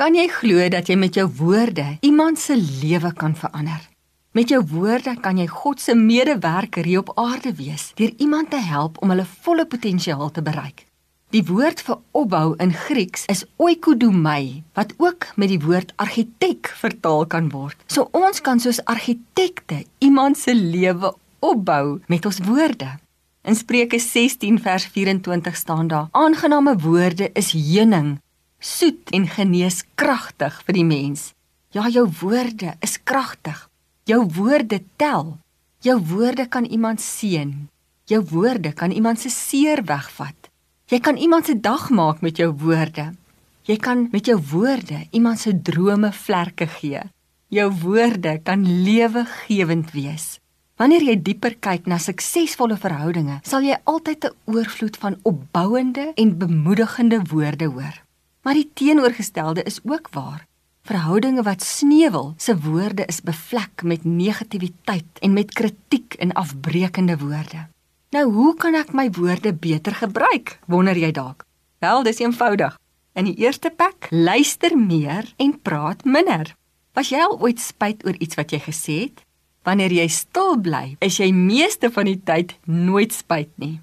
Kan jy glo dat jy met jou woorde iemand se lewe kan verander? Met jou woorde kan jy God se medewerker hier op aarde wees deur iemand te help om hulle volle potensiaal te bereik. Die woord vir opbou in Grieks is oikodomai wat ook met die woord argitek vertaal kan word. So ons kan soos argitekte iemand se lewe opbou met ons woorde. In Spreuke 16 vers 24 staan daar: Aangename woorde is heuning, soet en geneeskragtig vir die mens. Ja, jou woorde is kragtig. Jou woorde tel. Jou woorde kan iemand seën. Jou woorde kan iemand se seer wegvat. Jy kan iemand se dag maak met jou woorde. Jy kan met jou woorde iemand se drome vlerke gee. Jou woorde kan lewegewend wees. Wanneer jy dieper kyk na suksesvolle verhoudinge, sal jy altyd 'n oorvloed van opbouende en bemoedigende woorde hoor. Maar die teenoorgestelde is ook waar. Verhoudinge wat sneuwel, se woorde is bevlek met negativiteit en met kritiek en afbreekende woorde. Nou, hoe kan ek my woorde beter gebruik? Wonder jy dalk? Wel, dis eenvoudig. In die eerste plek, luister meer en praat minder. Was jy al ooit spyt oor iets wat jy gesê het? Wanneer jy stil bly, is jy meeste van die tyd nooit spyt nie.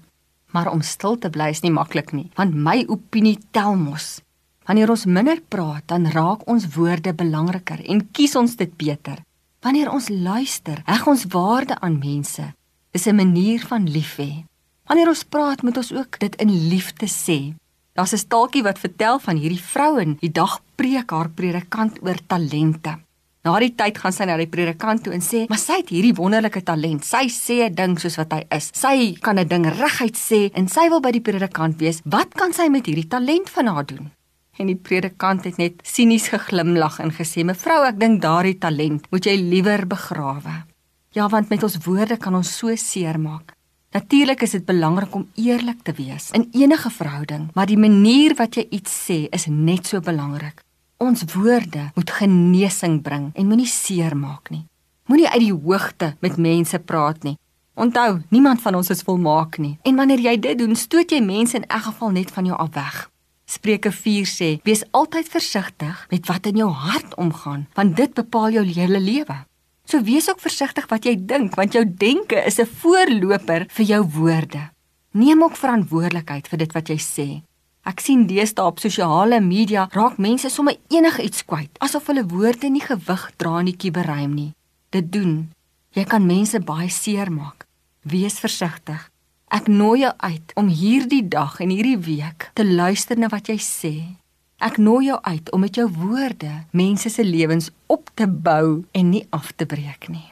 Maar om stil te bly is nie maklik nie, want my opinie tel mos. Wanneer ons minder praat, dan raak ons woorde belangriker en kies ons dit beter. Wanneer ons luister, heg ons waarde aan mense is 'n manier van lief hê. Wanneer ons praat, moet ons ook dit in liefde sê. Daar's 'n staaltjie wat vertel van hierdie vrou en die dag preek haar predikant oor talente. Na die tyd gaan sy na die predikant toe en sê: "Maar sy het hierdie wonderlike talent. Sy sê 'n ding soos wat hy is. Sy kan 'n ding reguit sê en sy wil by die predikant wees. Wat kan sy met hierdie talent van haar doen?" En die predikant het net sinies geglimlag en gesê: "Mevrou, ek dink daardie talent moet jy liewer begrawe." Ja, want met ons woorde kan ons so seermaak. Natuurlik is dit belangrik om eerlik te wees in enige verhouding, maar die manier wat jy iets sê is net so belangrik. Ons woorde moet genesing bring en moenie seermaak nie. Moenie uit die hoogte met mense praat nie. Onthou, niemand van ons is volmaak nie. En wanneer jy dit doen, stoot jy mense in elk geval net van jou af weg. Spreuke 4 sê: "Wees altyd versigtig met wat in jou hart omgaan, want dit bepaal jou hele lewe." So wees ook versigtig wat jy dink want jou denke is 'n voorloper vir jou woorde. Neem ook verantwoordelikheid vir dit wat jy sê. Ek sien deesdae op sosiale media raak mense sommer enigiets kwyt asof hulle woorde nie gewig dra in die kieberuim nie. Dit doen jy kan mense baie seermaak. Wees versigtig. Ek nooi jou uit om hierdie dag en hierdie week te luister na wat jy sê Ek nooi jou uit om met jou woorde mense se lewens op te bou en nie af te breek nie.